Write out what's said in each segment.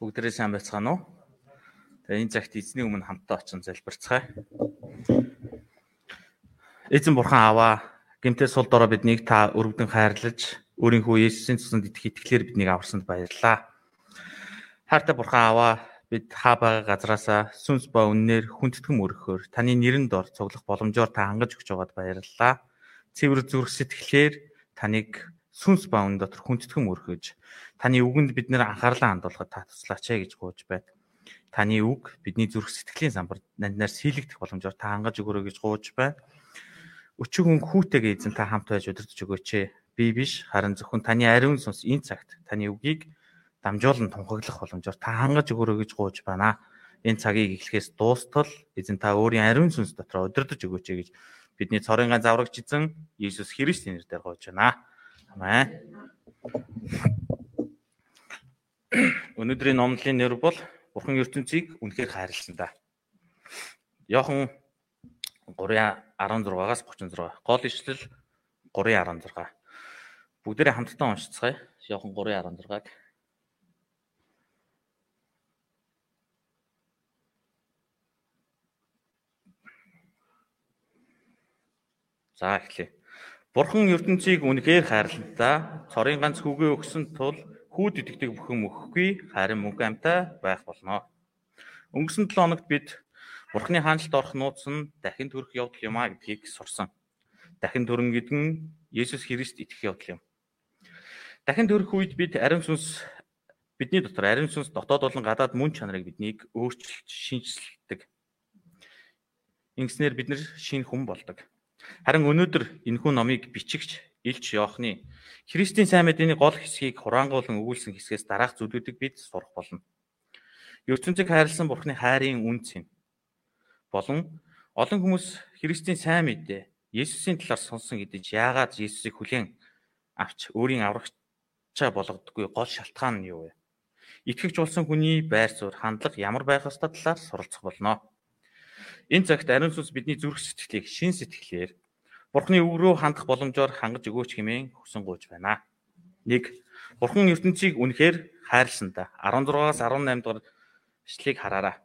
Бүгдээрээ сайн байцгаана уу? Тэгээ энэ цагт эзний өмнө хамтдаа очин залбирцгаая. Эзэн бурхан аваа гимтээ сул дорой биднийг та өргөдөн хайрлаж өөрийнхөө Есүсийн цуснд итгэх итгэлээр биднийг аварсанд баярлалаа. Хайртай бурхан аваа бид хаа байгаа газраасаа сүнс ба үннээр хүндэтгэн өргөхөөр таны нэрэн дор цуглах боломжоор та хангаж өгч байгаад баярлалаа. Цэвэр зүрх сэтгэлээр таныг сүнс ба үнэн дотор хүндэтгэн өргөж таны үгэнд бид нэр анхаарлаа хандуулахад та туслаач ээ гэж гуйж байд. Таны үг бидний зүрх сэтгэлийн самбар нанднаар сийлэгдэх боломжоор та хангаж өгөрөө гэж гуйж байна. Өчиг хүн хүүтэйгээ эзэн та хамт байж удирдах өгөөч ээ. Би биш харин зөвхөн таны ариун сүнс энэ цагт таны үгийг дамжуулан тунхаглах боломжоор та хангаж өгөрөө гэж гуйж байна. Энэ цагийг эхлэхээс дуустал эзэн та өөрийн ариун сүнс дотор удирдах өгөөч гэж бидний цорын ганц аврагч эзэн Иесус Христийн нэрээр гуйж байна. Амен. Өнөөдрийн номлын нэр бол Бурхан ертөнцийг үнэхээр хайрлсан да. Йохан 3:16-аас 36. Гол ишлэл 3:16. Бүгдээрээ хамтдаа уншицгаая. Йохан 3:16-г. За эхлэе. Бурхан ертөнцийг үнэхээр хайрлантаа цорын ганц хүүгээ өгсөн тул хүүд итгэдэг бүхэн мөхгүй харин мөнх амьтаа байх болно. Өнгөрсөн 7 хоногт бид Бурхны хаанчлалд орох нууц нь дахин төрөх явдал юм а гэдгийг сурсан. Дахин төрөн гэдэг нь Есүс Христ итгэх явдал юм. Дахин төрөх үед бид ариун сүнс бидний дотор ариун сүнс дотоод болон гадаад мөн чанарыг биднийг өөрчилж шинжилдэг. Ингэснээр бид нэр шинэ хүн болдог. Харин өнөөдөр энэхүү номыг бичигч Илч Йоохны Христийн сайн мэдээний гол хэсгийг хураангуулan өгүүлсэн хэсгээс дараах зүйлүүдийг бид сурах болно. ертөнцийг хайрлсан Бурхны хайрын үнц юм. Болон олон хүмүүс Христийн сайн мэдээ Есүсийн талаар сонсон гэдэж яагаад Есүсийг хүлээн авч өөрийн аврагчаа болгодоггүй гол шалтгаан нь юу вэ? Итгэгч болсон хүний байр суурь, хандлага ямар байх ёстой талаар суралцах болно. Энэ цагт ариун сүнс бидний зүрх сэтгэлийг шин сэтгэлээр Бурхны үг рүү хандах боломжоор хангаж өгөөч хэмээн хүсэн гуйж байна. 1. Бурхан ертөнцийг үнэхээр хайрлсан да. 16-аас 18 дугаар ишлэгийг хараарай.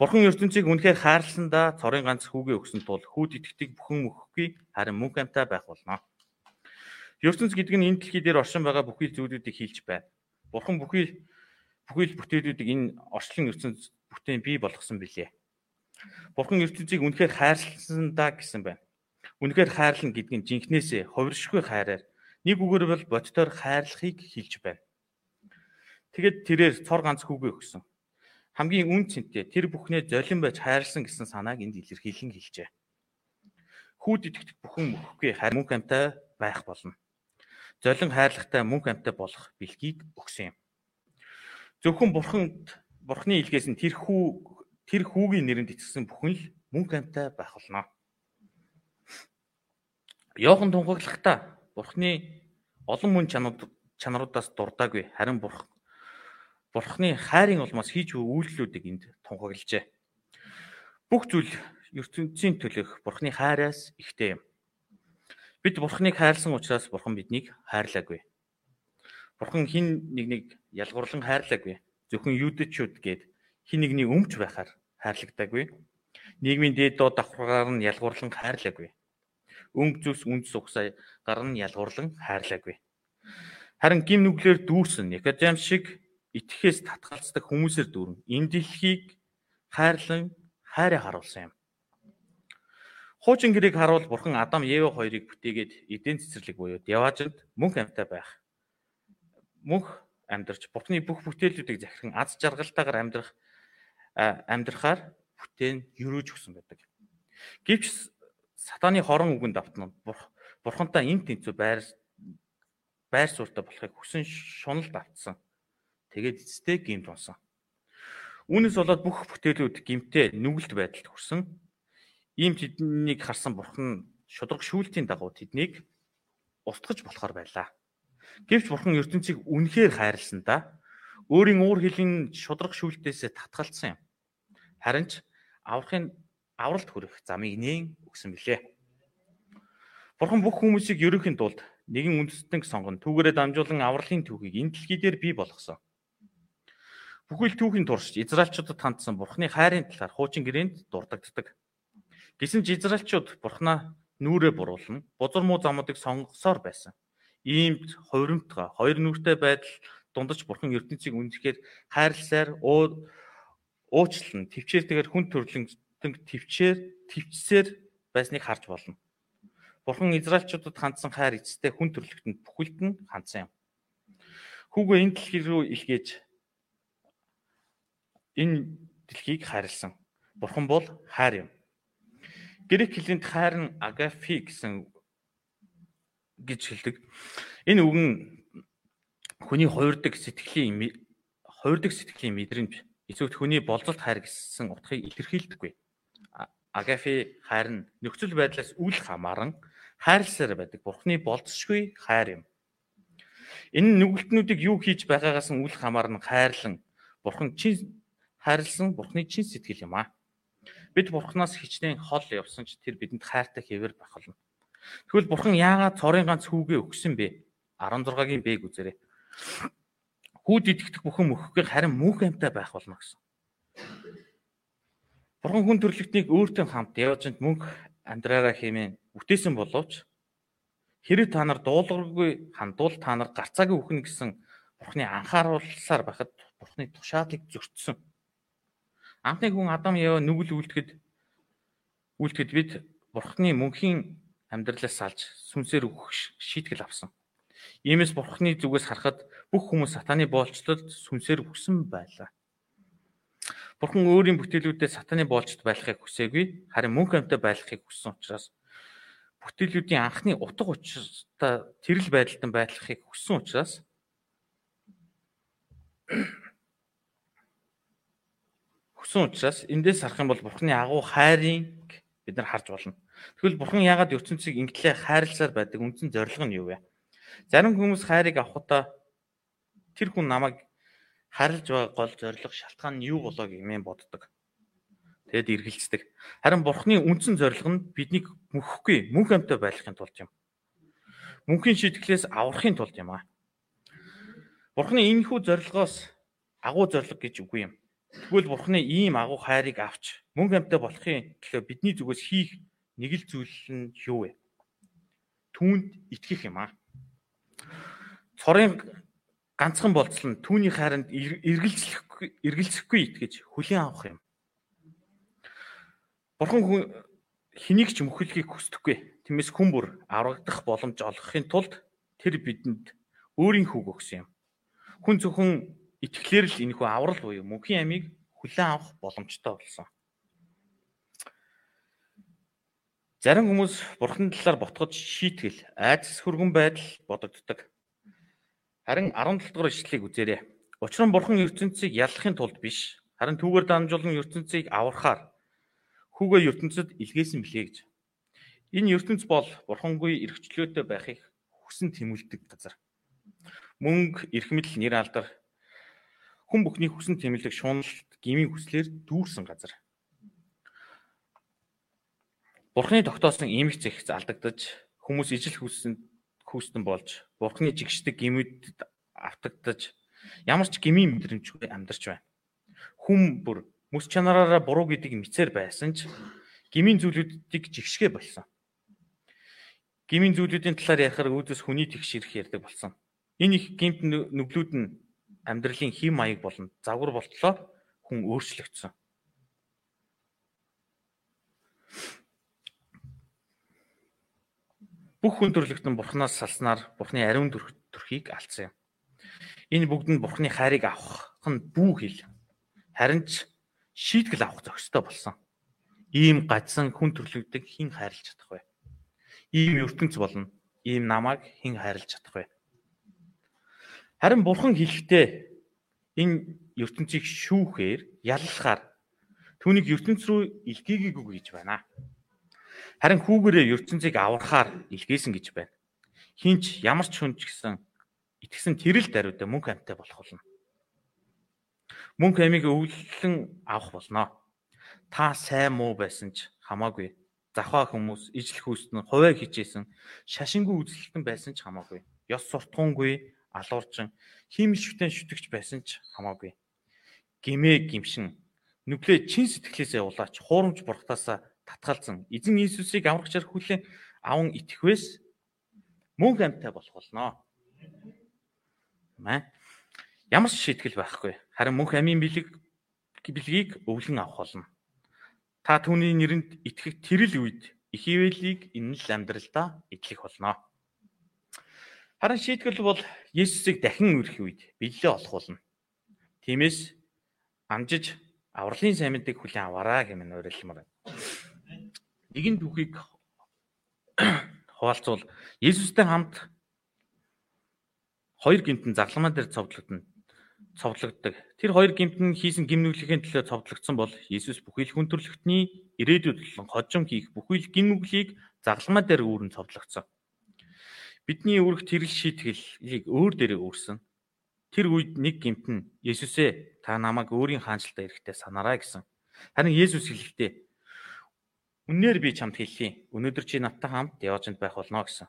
Бурхан ертөнцийг үнэхээр хайрлсан да цорын ганц хүүгээ өгсөн тул хүүд итгэдэг бүхэн мөхгүй харин мөнх амьтаа байх болно. ертөнц гэдэг нь энэ дэлхий дээр оршин байгаа бүхий зүйлүүдийг хийлж байна. Бурхан бүхий бүхий бүтээлүүдийг энэ орчлон ертөнц бүтээн бий болгосон билээ. Бурхан ертөнцийг үнэхээр хайрлсан да гэсэн байна. Үнэхээр хайрлан гэдэг нь жинхнээсээ хувиршгүй хайраар нэг үгээр бол бодтоор хайрлахыг хэлж байна. Тэгэд тэрээр цор ганц хүүгээ өгсөн. Хамгийн үн цэнтэй тэр бүхнээ золин байж хайрлсан гэсэн санааг энд илэрхийлэн хэлжээ. Хүүд итгэдэг бүхэн мөхгүй харин мөнх амьтаа байх болно. Золин хайрлагатай мөнх амьтаа болох бэлгийг өгсөн юм. Зөвхөн бурханд бурхны илгээс нь тэр хүү тэр хүүгийн нэрэнд итгэсэн бүхэн л мөнх амьтаа байх болно. Йохан тунхаглахдаа Бурхны олон мөн чанаруудаас дурдаагүй харин Бурх Бурхны хайрын улмаас хийж буй үйлдэлүүдийг энд тунхаглажээ. Бүх зүйл ертөнцийн төлөх Бурхны хайраас ихтэй юм. Бид Бурхныг хайрлсан учраас Бурхан биднийг хайрлаагүй. Бурхан хин нэгнийг ялгуурлан хайрлаагүй. Зөвхөн юудэчүүд гээд хин нэгний өмч байхаар хайрлагдаагүй. Нийгмийн дээд доод давхаргаар нь ялгуурлан хайрлаагүй өнгө зүс үндэс угсаа гарна ялгуурлан хайрлаагүй. Харин гим нүглэр дүүрсэн Никодем шиг итгэхээс татгалцдаг хүмүүсээр дүүрэн энэ дэлхийг хайрлан хайраа харуулсан юм. Хуучин гэрийг харуул бурхан Адам Еве хоёрыг бүтээгээд эдийн цэцэрлэг буюу Деважинд мөнх амьтаа байх. Мөнх амьдарч бурхны бүх бүтээлүүдийг захиран аз жаргалтайгаар амьдрах амьдрахаар бүтээн юрөөж өгсөн байдаг. Гэвч сатаны хорон үгэнд автна. Бурхантай энэ тэнцүү байр байр суурьтай болохыг хүсэн шуналд автсан. Тэгээд эцэстээ гимт унсан. Үүнээс болоод бүх бүтээлүүд гимтээ нүгэлт байдалд хүрсэн. Ийм тэднийг харсан бурхан шудраг шүүлтийн дагуу тэднийг устгаж болохоор байлаа. Гэвч бурхан ертөнцийг үнэхээр хайрлсан да. Өөрийн уур хилийн шудраг шүүлтээсээ татгалцсан юм. Харин ч аврахын авралт хүрэх замыг нээн өгсөн билээ. Бурхан бүх хүмүүсийг ерөөхийн тулд нэгэн үндэстэн сонгон түүгээрээ дамжуулан авралын түүхийг энэ дэлхий дээр бий болгосон. Бүхэл түүхийн турш Израильчуудад хандсан Бурханы хайрын талаар хуучин гэрээнд дурддагддаг. Гэсэн ч Израильчууд Бурханаа нүрээ буруулна, бузар муу замуудыг сонгосоор байсан. Ийм хувирамтга, хоёр нүртэй байдал дундаж Бурхан ертөнцийг үндэхээр хайрласаар уучлан, төвчээртэйгээр хүн төрлөн төвчээр, төвчсээр байсныг харж болно. Бурхан Израильчуудад хандсан хайр эцэстээ хүн төрлөختөнд бүхэлд нь хандсан юм. Хүүгээ энэ дэлхий рүү илгээж энэ дэлхийг хайрлсан. Бурхан бол хайр юм. Грек хэлэнд хайр нь агапи гэсэн гэж хэлдэг. Энэ үг нь хүний хувирдаг сэтгэлийн хувирдаг сэтгэлийн мэдрэмж эсвэл хүний болзолт хайр гэсэн утгыг илэрхийлдэггүй. Агапи хайр нь нөхцөл байдлаас үл хамааран хайрласаар байдаг. Бурхны болцсошгүй хайр юм. Энэ нүгэлтнүүдийг юу хийж байгаагаас нь үл хамааран хайрлан Бурхан чин хайрлсан Бурхны чин сэтгэл юм аа. Бид Бурханаас хичнээн хол явсан ч тэр бидэнд хайртай хэвээр байх болно. Тэгвэл Бурхан яагаад цорын ганц хүүгээ өгсөн бэ? 16-гийн Б үзээрэй. Хүүд итгэх бүхэн мөхөхгүй харин мөнх амьтаа байх болно гэсэн. Бурхан хүн төрлөختнийг өөртөө хамт явж мөнх амьдраараа хэмээн бүтээсэн боловч хэрэг та нар дуулгаргүй хандуул та нар гарцаагүй үхэн гэсэн Бурханы анхааруулсаар байхад Бурханы тушаалыг зөрчсөн. Анхны хүн Адам Ева нүгэл үлдэхэд үлдэхэд бид Бурхны мөнхийн амьдралаас салж сүнсээр өгөх шийтгэл авсан. Иймээс Бурхны зүгээс харахад бүх хүмүүс сатаны боолчлолд сүнсээр өгсөн байлаа. Бурхан өөрийн бүтээлүүдэд сатаны боолчд байхыг хүсээгүй, харин мөнх амьтаа байхыг хүссэн учраас бүтээлүүдийн анхны утга учиртай тэрл байдалтан байхыг хүссэн учраас өгсөн учраас эндээс харах юм бол Бурхны агуу хайрыг бид нар харж болно. Тэгвэл Бурхан яагаад ертөнцийг ингэтлээ хайрласаар байдаг үндсэн зорилго нь юу вэ? Зарим хүмүүс хайрыг авахудаа тэр хүн намайг харилж байгаа гол зорилго шалтгаан нь юу болоо гэмээр боддог. Тэгэд эргэлздэг. Харин Бурхны үндсэн зорилго нь биднийг мөхөхгүй мөнх амьтаа байлгахын тулд юм. Мөнхийн шитгэлээс аврахын тулд юм аа. Бурхны энэхүү зорилгоос агуу зорилго гэж үгүй юм. Тэгвэл Бурхны ийм агуу хайрыг авч мөнгө амьтаа болохын төлөө бидний зүгээс хийх нэг л зүйл нь юу вэ? Түүнд итгэх юм аа. Цорын ганцхан болцол нь түүний хайранд эргэлзэхгүй эргэлзэхгүй итгэж хүлээн авах юм. Бурхан хүн хэнийг ч мөхөлгийг хүсдэггүй. Тиймээс хүн бүр аврагдах боломж олгохын тулд тэр бидэнд өөрийн хүүг өгсөн юм. Хүн зөвхөн итгэлээр л энэхүү аврал буюу мөнхийн амийг хүлээн авах боломжтой болсон. Зарим хүмүүс бурхны талаар ботгож шийтгэл, айдас хөргөн байдал бодогддог. Харин 17 дугаар ишлэлийг үзээрэй. Учир нь бурхан ертөнцийг яллахын тулд биш, харин түүгээр дамжуулан ертөнцийг аврахаар хүүгээ ертөнцид илгээсэн билээ гэж. Энэ ертөнц бол бурхангүй эрхчлөөтэй байхыг хүсэн тэмүүлдэг газар. Мөнгө, эрх мэдэл, нэр алдар хүн бүхний хүсэн тэмүүлэг шуналт гмийн хүслээр дүүрсэн газар. Бурхны тогтоосон эмх зэгц алдагдаж хүмүүс ижил хүссэн хүүстэн болж Бурхны жигшдэг гмүүдэд автагдаж ямар ч гмийн мэдрэмжгүй амьдарч байна. Хүн бүр мэс чанараараа буруу гэдгийг мэдсээр байсан ч гмийн зүйлүүдийг жигшгэ болсон. Гмийн зүйлүүдийн талаар ярихаар үүдээс хүний тэгш ирэх ярьдаг болсон. Энэ их гимт нүглүүд нь амьдралын хэм маяг болон загвар болтлоо хүн өөрчлөгдсөн бүх хүн төрлөختн бурхнаас салснаар бурхны ариун төрхийг алдсан юм. Энэ бүгд нь бурхны хайрыг авах нь бүү хэл. Харин ч шийтгэл авах зохистой болсон. Ийм гадсан хүн төрлөختөд хэн хайрлаж чадах вэ? Ийм ертөнц болно. Ийм намайг хэн хайрлаж чадах вэ? Харин бурхан хэлэхдээ энэ ертөнцийг шүүхээр яллахаар түүнийг ертөнц рүү илгээгээгүй гэж байна. Харин хүүгээрээ ертөнцийг аврахаар илгээсэн гэж байна. Хинч ямар ч хүн ч гэсэн итгэсэн тэрэл даруйда мөнх амьтаа болох болно. Мөнх амийг өвлөн авах болно. Та сайн муу байсан ч хамаагүй. захаа хүмүүс, ижил хүүстэн, хуваа хичээсэн, шашингүй үзэлтэн байсан ч хамаагүй. Ёс суртахуунгүй, алуурчин, хиймэлшвтэн шүтгч байсан ч хамаагүй. Гимээ гимшин, нүглээ чин сэтгэлээсээ улаач, хуурамч бурхтаасаа татгалзан, эзэн Иесусыг аврагчаар хүлээн аван итгэхвээс мөнх амьтай болох болно. Мэ ямар ч шийтгэл байхгүй. Харин мөнх амийн бэлэг бэлгийг өвлөн авах болно. Та түүний нэрэнд итгэх тэрл үед их ивэлийг энэ л амьдралдаа итгэх болно. Харин шийтгэл бол Есүсийг дахин үрэх үед бэлээ олох болно. Тиймээс амжиж авралын сайн мэдээг хүлээн аваарай хэмээн уриалмаар байна. Нэгэн түүхийг хуваалцвал Есүстэй хамт хоёр гинтэн загламан дээр цовдлогдно. цовдлогддог. Тэр хоёр гинтэн хийсэн гимнүглэхийн төлөө цовдлогдсон бол Есүс бүхий л хүн төрлөختний ирээдүйд болон хожим хийх бүхий л гимнүглийг загламан дээр үүрэн цовдлогдсон. Бидний үүрэг тэрл шийтгэлийг өөр дээрээ өөрсөн. Тэр үед нэг гимтэн Есүсээ та намайг өөрийн хаанчлалтаа ирэхдээ санаарай гэсэн. Харин Есүс хэлэхдээ Үннээр би чамд хэллий. Өнөөдөр чи надтай хамт яваачнд байх болно гэсэн.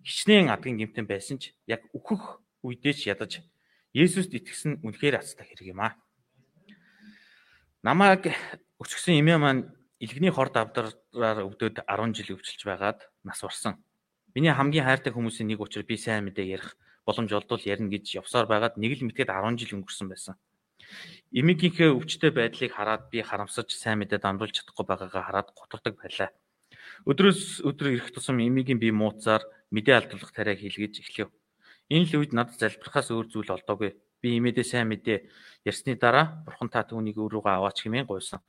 Хичнээн адгийн гимтэн байсан ч яг өөхөх үедээ ч ядаж Есүст итгэсэн үнэхээр ацтай хэрэг юм аа. Намайг өчгсөн эмээ маань илгэний хорд авдараар өвдөд 10 жил өвчилж байгаад нас барсан. Миний хамгийн хайртай хүмүүсийн нэг учраас би сайн мэдээ ярих боломж олдвол ярина гэж явсаар байгаад нэг л мэтгэд 10 жил өнгөрсөн байсан. Эмигийнхээ өвчтөе байдлыг хараад би харамсаж сайн мэдээ дамжуулж чадахгүй байгаагаа хараад гутардаг байлаа. Өдрөөс өдөр ирэх тусам эмигийн би мууцаар мэдээ алдуулах тариа хийлгэж эхлэв. Энэ л үед надад залбирахаас өөр зүйл олдоогүй. Би эмээдээ сайн мэдээ ярьсны дараа бурхан та түүнийг өөрөөгөө аваач хэмээн гуйсан.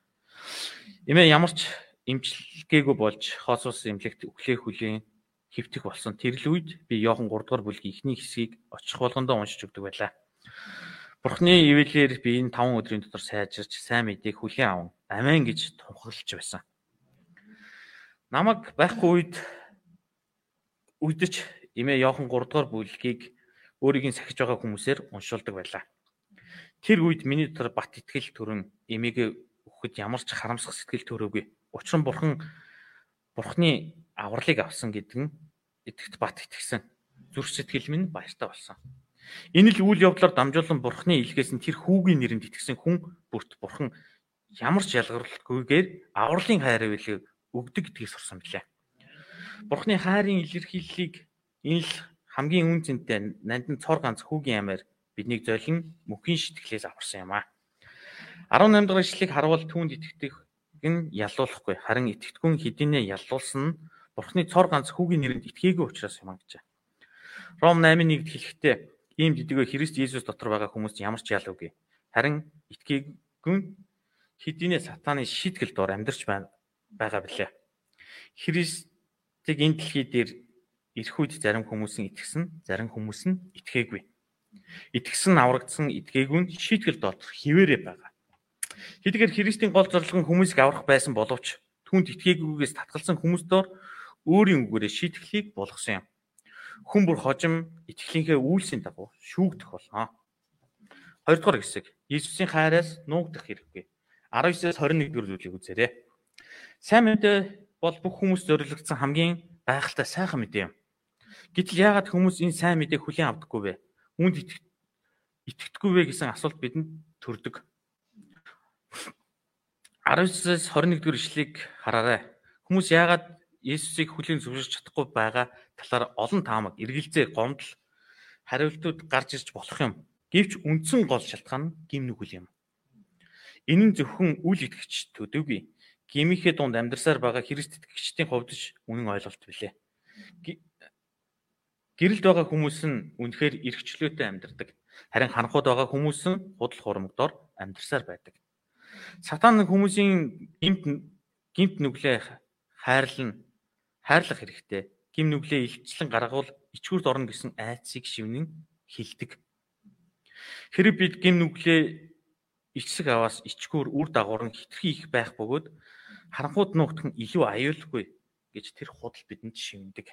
Эмээ ямар ч имчилгээгүй болж хоосус эмнэлэгт өглөө хүлийн хөвтөх болсон. Тэр л үед би Иохан 3 дугаар бүлгийн эхний хэсгийг очих болгондоо уншиж өгдөг байлаа. Бурхны ивэлээр би энэ 5 өдрийн дотор сайжирч сайн мэдээг хүлээн аван амин гэж тунхаглаж байсан. Намаг байхгүй үед үдч эмээ Иохан 3 дугаар бүлгийг өөрийн сахиж байгаа хүмүүсээр уншуулдаг байлаа. Тэр үед миний дотор бат итгэл төрөн эмээгээ өгөхөд ямар ч харамсах сэтгэл төрөөгүй. Учир нь бурхан бурхны авралыг авсан гэдэг нь итгэвч бат итгэсэн. Зүрх сэтгэл минь баяртай болсон. Энэ л үйл явдлаар дамжуулан бурхны илгээс нь тэр хүүгийн нэрэнд итгэсэн хүн бүрт бурхан ямар ч ялгарлалгүйгээр авралын хайр авилыг өгдөг гэдгийг сурсан билээ. Бурхны хайрын илэрхийллийг энэ л хамгийн үн цэнтэй нандин цор ганц хүүгийн амаар биднийг золин мөхийн шитгэлээс аварсан юм аа. 18 дахь ишлэгийг харвал түүнд итгэдэг нь яллуулахгүй харин итгэдэггүй хэдийнэ яллуулсан нь Бурхны цор ганц хүүгийн нэрэнд итгээгүй учраас юм гэж. Ром 8:1-д хэлэхдээ ийм дидгөө Христ Есүс дотор байгаа хүмүүс ямар ч ялуугүй. Харин итгээгүн хэдийнэ сатааны шийтгэл дор амьдарч байгаа билээ. Христийг энэ дэлхий дээр ирэх үед зарим хүмүүсийн итгэсэн, зарим хүмүүс нь итгээгүй. Итгэсэн аврагдсан итгээгүй нь шийтгэл дотор хിവэрэ байгаа. Хэдийгээр Христийн гол зорилго нь хүмүүсийг аврах байсан боловч түнд итгээгүйгээс татгалсан хүмүүс дор өөрийн үгээрээ шийтгэлийг болгосон юм хүн бүр хожим итгэлийнхээ үйлсийн дагуу шүүгдэх болно. Хоёрдугаар хэсэг Иесусийн хайраас нуугдах хэрэггүй. 19-с 21 дэх зүйлийг үзээрэй. Сайн мэдээ бол бүх хүмүүс зориулагдсан хамгийн гайхалтай сайхан мэдээ юм. Гэтэл яагаад хүмүүс энэ сайн мэдээг хүлээн авдаггүй вэ? Үүнд итгэдэггүй вэ гэсэн асуулт бидэнд төрдөг. 19-с 21 дэх ишлэгийг хараарай. Хүмүүс яагаад Есүсийг хүлээн зөвшөөрч чадахгүй байгаа талаар олон таамаг, эргэлзээ, гомдол, хариултууд гарч ирж болох юм. Гэвч үндсэн гол шалтгаан нь гим нүгэл юм. Энэ нь зөвхөн үл итгэгч төдөөгүй. Гимийнхээ дунд амьдарсаар байгаа Христ итгэгчдийн хувьд ч үнэн ойлголт билээ. Гэрэлд байгаа хүмүүс нь үнэхээр эргчлөөтэй амьдардаг. Харин ханхууд байгаа хүмүүс нь худал хурамгдоор амьдарсаар байдаг. Сатан хүмүүсийн гимт гимт нүглээ хайрлан хайрлах хэрэгтэй. Гим нүглээ илчлэн гаргавал ичгүрд орно гэсэн айцыг шивнэн хилдэг. Хэрэг бид гим нүглээ ичсэг аваас ичгүр үр дагавар нь хитрхи их байх бөгөөд харанхууд нуугдах нь илүү аюулгүй гэж тэр худал бидэнд шивндэг.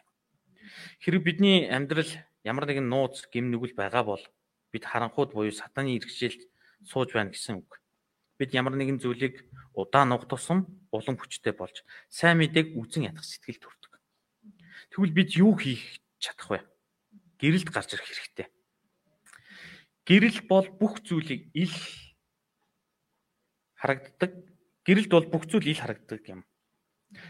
Хэрэг бидний амьдрал ямар нэгэн нууц гим нүгэл байгаа бол бид харанхууд буюу сатаны иргэжэлд сууж байна гэсэн үг. бид ямар нэгэн зүйлийг удаан уг тусам улам хүчтэй болж сайн мэдээг үзен ядах сэтгэл төрдөг. Тэгвэл бид юу хийх чадах вэ? Гэрэлд гарч ирэх хэрэгтэй. Гэрэл бол бүх зүйлийг ил харагддаг. Гэрэлд бол бүх зүйл ил харагддаг юм.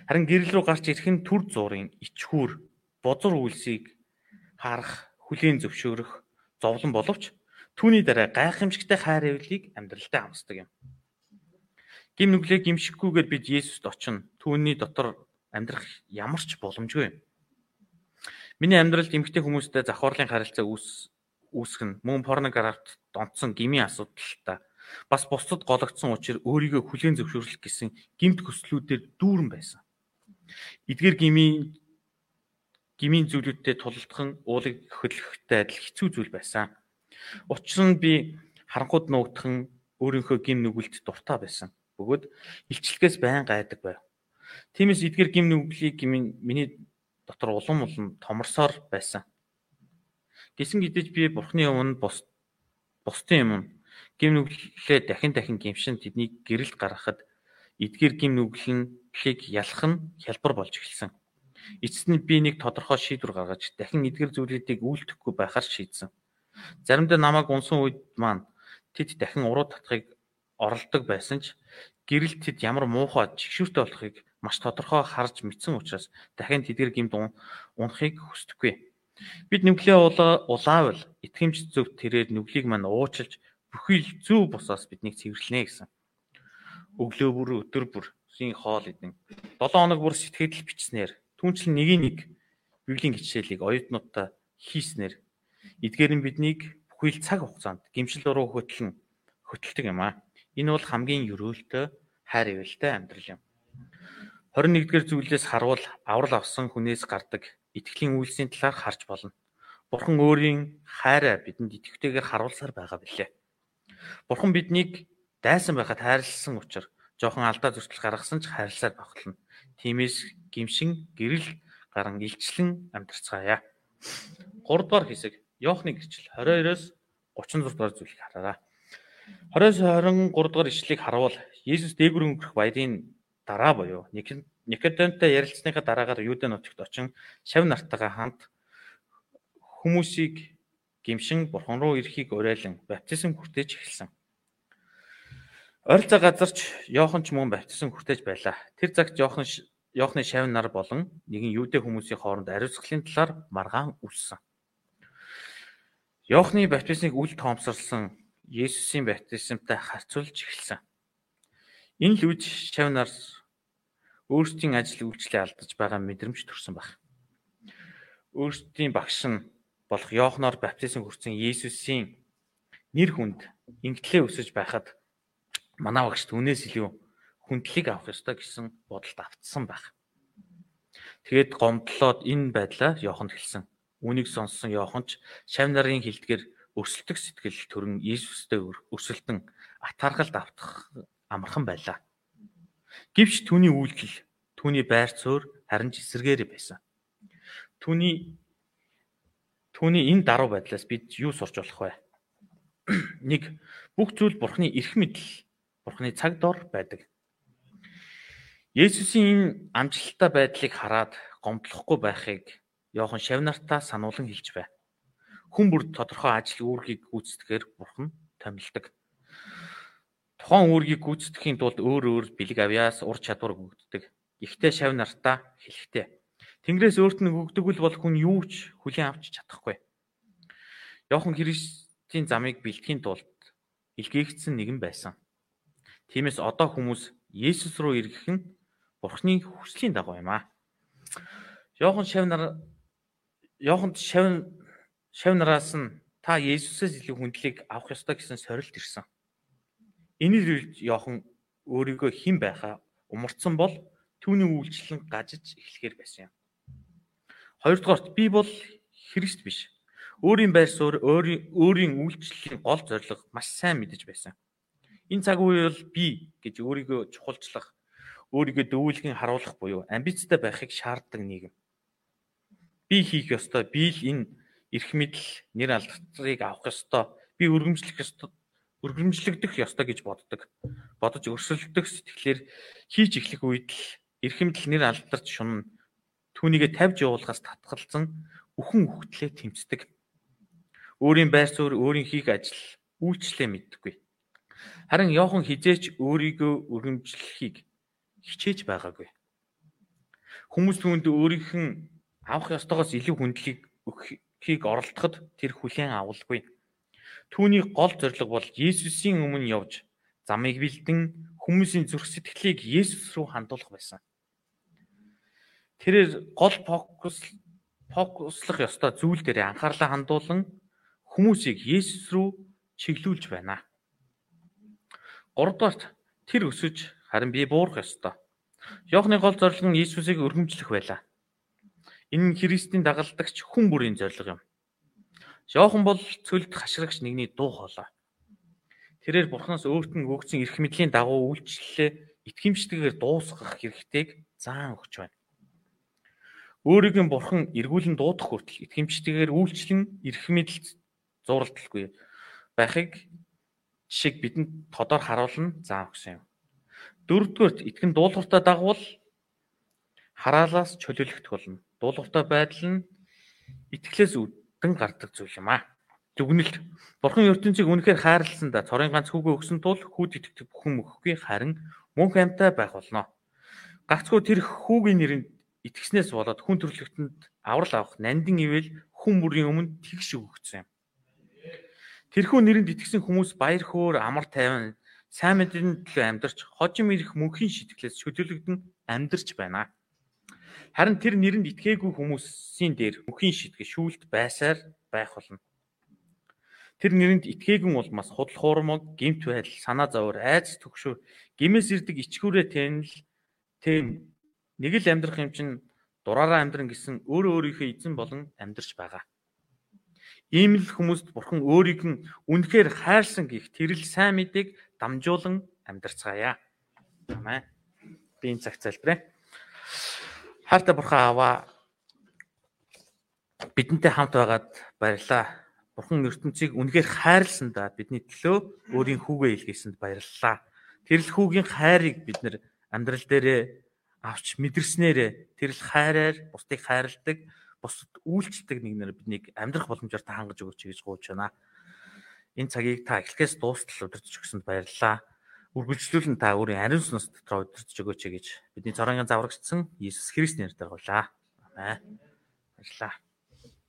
Харин гэрэл рүү гарч ирэх нь төр зуурын ичхүүр, бозор үйлсийг харах, хүлийн зөвшөөрөх, зовлон боловч түүний дараа гайхамшигтай хайр эвлийг амьдралдаа хамсдаг юм. Гим нүглээ гимшихгүйгээр бид Есүст очино. Түүний дотор амьдрах ямар ч боломжгүй юм. Миний амьдралд эмгтэй хүмүүстэй завхарлын харилцаа үүс үүсэх нь мөн порнографт донтсон гмийн асуудалтай бас бусдад гологдсон учраас өөрийгөө хүлээн зөвшөөрлөх гэсэн гимт хүслүүдээр дүүрэн байсан. Эдгээр гмийн гмийн зүйлүүдтэй тулалдхан уулыг хөдлөхтэй адил хэцүү зүйл байсан. Учир нь би харанхуйд нуугдхан өөрийнхөө гим нүгэлд дуртай байсан. Бөгөөд илчлэгээс байн гайдаг байв. Тиймээс эдгээр гим нүглийг миний дотор улам улам томорсоор байсан. Гисэн гэдэж би бурхны өмнө бус бусдын өмнө гим нүглээ дахин дахин гимшин тэднийг гэрэлд гаргахад эдгээр гим нүглийг ялах нь хялбар болж эхэлсэн. Эцэст нь би нэг тодорхой шийдвэр гаргаж дахин эдгээр зүйлүүдийг үйлдэхгүй байхаар шийдсэн. Заримдаа намайг унсан үед маань тэд дахин уруу татахыг оролдог байсан ч гэрэл тэд ямар муухай чигшүүртэй болохыг маш тодорхой харж мэдсэн учраас дахин тэдгэр гимд унахыг хүсдэггүй. Бид нүглээ улаавал итгэмж зөв тэрээр нүглийг мань уучлж бүхий л зөв бусаас биднийг цэвэрлэнэ гэсэн. Өглөө бүр өдөр бүр син хоол идэн 7 хоног бүр сэтгэл бичснээр түнчлэн нэг нэг библийн хичээлийг оюутнуудаа хийснээр эдгээр нь биднийг бүхий л цаг хугацаанд гимшил руу хөтлөн хөтэлдэг юм аа. Энэ бол хамгийн өрөөлтөө хайр ивэлтэй амьдрал юм. 21-р зүйлээс харуул аврал авсан хүнээс гардаг итгэлийн үйлсийн талаар харж болно. Бурхан өөрийн хайраа бидэнд итгэвтэйгээр харуулсаар байгаа билээ. Бурхан биднийг дайсан байхад хайрлсан учраас жоохон алдаа зөрчил гаргасан ч хайрласаар багтлана. Тиймээс гимшин гэрэл гарan илчлэн амьдарцгаая. 3 дугаар хэсэг Иохны гэрчил 22-оос 36 дугаар зүйлийг хараарай. 20-с 23 дугаар ишлэгийг харуул Есүс дээгүр өнгөрөх баярын дараа буюу Никодемтай ярилцсныхаа дараагаар Юудэ нутагт очин шав нартайгаа хамт хүмүүсийг гимшин бурхан руу ирэхийг уриалan баптизм хүртэж эхэлсэн. Ойролцоо газарч Йохан ч мөн баптизм хүртэж байлаа. Тэр цагт Йохан Йохны шав нар болон нэгэн Юудэ хүмүүсийн хооронд ариусгахын талаар маргаан үлссэн. Йохны баптизмыг үл тоомсорлсон Есүсийн баптизмтай харьцуулж эхэлсэн. Энэ л үж шав нар өөрсдийн ажил үйлчлээ алдаж байгаа мэдрэмж төрсөн баг. Өөрсдийн багш нь болох Йоохноор баптизм хүртсэн Есүсийн нэр хүнд ингэтлээ өсөж байхад манай багш түүнээс илүү хүндлийг авах ёстой гэсэн бодолд автсан баг. Тэгээд гомдлоод энэ байдлаа Йоханд хэлсэн. Үүнийг сонссон Йохан ч шав нарын хилдгэр өрсөлдөх сэтгэл төрөн Иесустэй өрсөлдөн атаархалд автах амархан байлаа. Гэвч түүний үйлдэл түүний байр суурь харин ч эсэргээр байсан. Түүний түүний энэ даруй байдлаас бид юу сурч болох вэ? Нэг бүх зүйл Бурхны эрх мэдэл, Бурхны цаг дор байдаг. Есүсийн энэ амжилттай байдлыг хараад гомдлохгүй байхыг Йохан Шавнартаа сануулan хэлж байна. Хүн бүр тодорхой ажил үүргийг гүйцэтгэхээр Бурхан томилдог. Тухайн үүргийг гүйцэтгэхийн тулд өөр өөр бэлэг авьяас ур чадвар өгөгддөг. Ихтэй шав нартаа хэлэхтэй. Тэнгэрээс өөрт нь өгдөг бол хүн юу ч хүлээн авч чадахгүй. Йохан Христийн замыг бэлтгэхийн тулд илгээгдсэн нэгэн байсан. Тиймээс одоо хүмүүс Есүс рүү иргэх нь Бурхны хүслийн дагуу юм аа. Йохан шав нар Йоханд шав шав нараас нь та Есүсээс илүү хүндлийг авах ёстой гэсэн сорилт ирсэн. Энэ Йохан өөрийгөө хэн байхаа умарцсан бол түүний үйлчлэн гажиж эхлэхээр байсан юм. Хоёрдугаарт би бол Христ биш. Өөрийн байр суурь, өөрийн үйлчлэлийн гол зорилго маш сайн мэдэж байсан. Энэ цаг үе бол би гэж өөрийгөө чухалчлах, өөрийгөө дөвүүлгэн харуулах буюу амбицтай байхыг шаарддаг нийгэм. Би хийх ёстой, би л энэ эрх мэдэл, нэр алдрыг авах ёстой, би өргөмжлөх ёстой өргөмжлөгдөх ёстой гэж боддог. Бодож өрсөлдөх сэтгэлээр хийж эхлэх үед л эрхэмдэл нэр алдарч шунна. Түүнийгэ тавьж явуулахаас татгалзан үхэн үхтлээ тэмцдэг. Өөрийн байр суурь, өөрийн хийх ажил, үйлчлээ мэддэггүй. Харин Йохан хизээч өөрийгөө өргөмжлөхийг хичээж байгаагүй. Хүмүүс түүнд өөрийнх нь авах ёстойгоос илүү хүндлийг өгөхийг оролдоход тэр хүлээн авалгүй. Түүний гол зорилго бол Есүсийн өмнө явж замыг бэлдэн хүмүүсийн зүрх сэтгэлийг Есүс рүү хандуулах байсан. Тэрээр гол фокус фокуслах ёстой зүйл дээр анхаарлаа хандуулан хүмүүсийг Есүс рүү чиглүүлж байна. 3 дугаарт тэр өсөж харин би буурах ёстой. Йохны гол зорилго нь Иесусыг өргөмжлөх байлаа. Энэ нь Христийн дагалдагч хүн бүрийн зорилго юм. Йохан бол цөлд хашрагч нэгний дуу хоолой. Тэрээр Бурханаас өөрт нь өгсөн эрх мэдлийн дагуу үйлчлэлээ итгэмжтэйгээр дуусгах хэрэгтэйг заан өгч байна. Өөрийг нь Бурхан эргүүлэн дуудах хүртэл итгэмжтэйгээр үйлчлэн эрх мэдэл зуралталгүй байхыг шиг бидэнд тодор харуулна заан өгсөн юм. Дөрөвдүгээрт итгэн дуулууртаа дагвал хараалаас чөлөөлөгдөх болно. Дуулууртаа байдал нь итгэлээс үдэн гардаг зүйл юм аа. Дүгнэлт. Бурхан ертөнцийг үнэхээр хайрлсан да цорын ганц хүүгээ өгсөн тул хүүд итгэдэг бүхэн мөхгүй харин мөнх амьтаа байх болно. Гагцхүү тэр хүүгийн нэрэнд итгэснээс болоод хүн төрлөختөнд аврал авах нандин ивэл хүн бүрийн өмнө тэгш өгөгдсөн юм. Тэрхүү нэрэнд итгэсэн хүмүүс баяр хөөр амар тайван сайн мэдээний төлөө амьдарч хожим ирэх мөнхийн шитгэлээс чөлөөлөгдөн амьдарч байна. Харин тэр нэрэнд итгээгүй хүмүүсийн дээр мөнхийн шитгэл шүүлт байсаар байх болно. Тэр нэрэнд итгээгүй улмаас худал хуурмаг, гемт байдал, санаа зовөр, айц төгшөөр, гимээс ирдэг ичгүүрээ тэнэл тэм нэг л амьдрах юм чин дураараа амьдран гэсэн өөрөө өөрийнхөө эзэн болон амьдарч байгаа. Ийм л хүмүүст бурхан өөрийг нь үнэхээр хайрсан гих тэрл сайн мэдээг дамжуулан амьдарцгаая. Амен. Би энэ цаг залбирая. Хайртай бурхан аваа бидэнтэй хамт байгаад баярлалаа. Бурхан ертөнцийг үнэхээр хайрлсан да бидний төлөө өөрийн хүүгээ илгээсэнд баярлалаа. Тэрл хүүгийн хайрыг бид нэр амьдрал дээрээ авч мэдэрснээрээ тэрл хайраар бусдыг хайрладаг бусад үйлчлдэг нэг нэр биднийг амьдрах боломжоор та хангаж өгөөч гэж гуйж байна. Энэ цагийг та эхлэхээс дуустал удирдах өгсөнд баярлалаа. Үргэлжлүүлэн та өөрийн ариун сүнс дотор удирдах өгөөч гэж бидний цорын заврагчсан Иесус Христ нэрээр гуйлаа. Амен. Баярлалаа.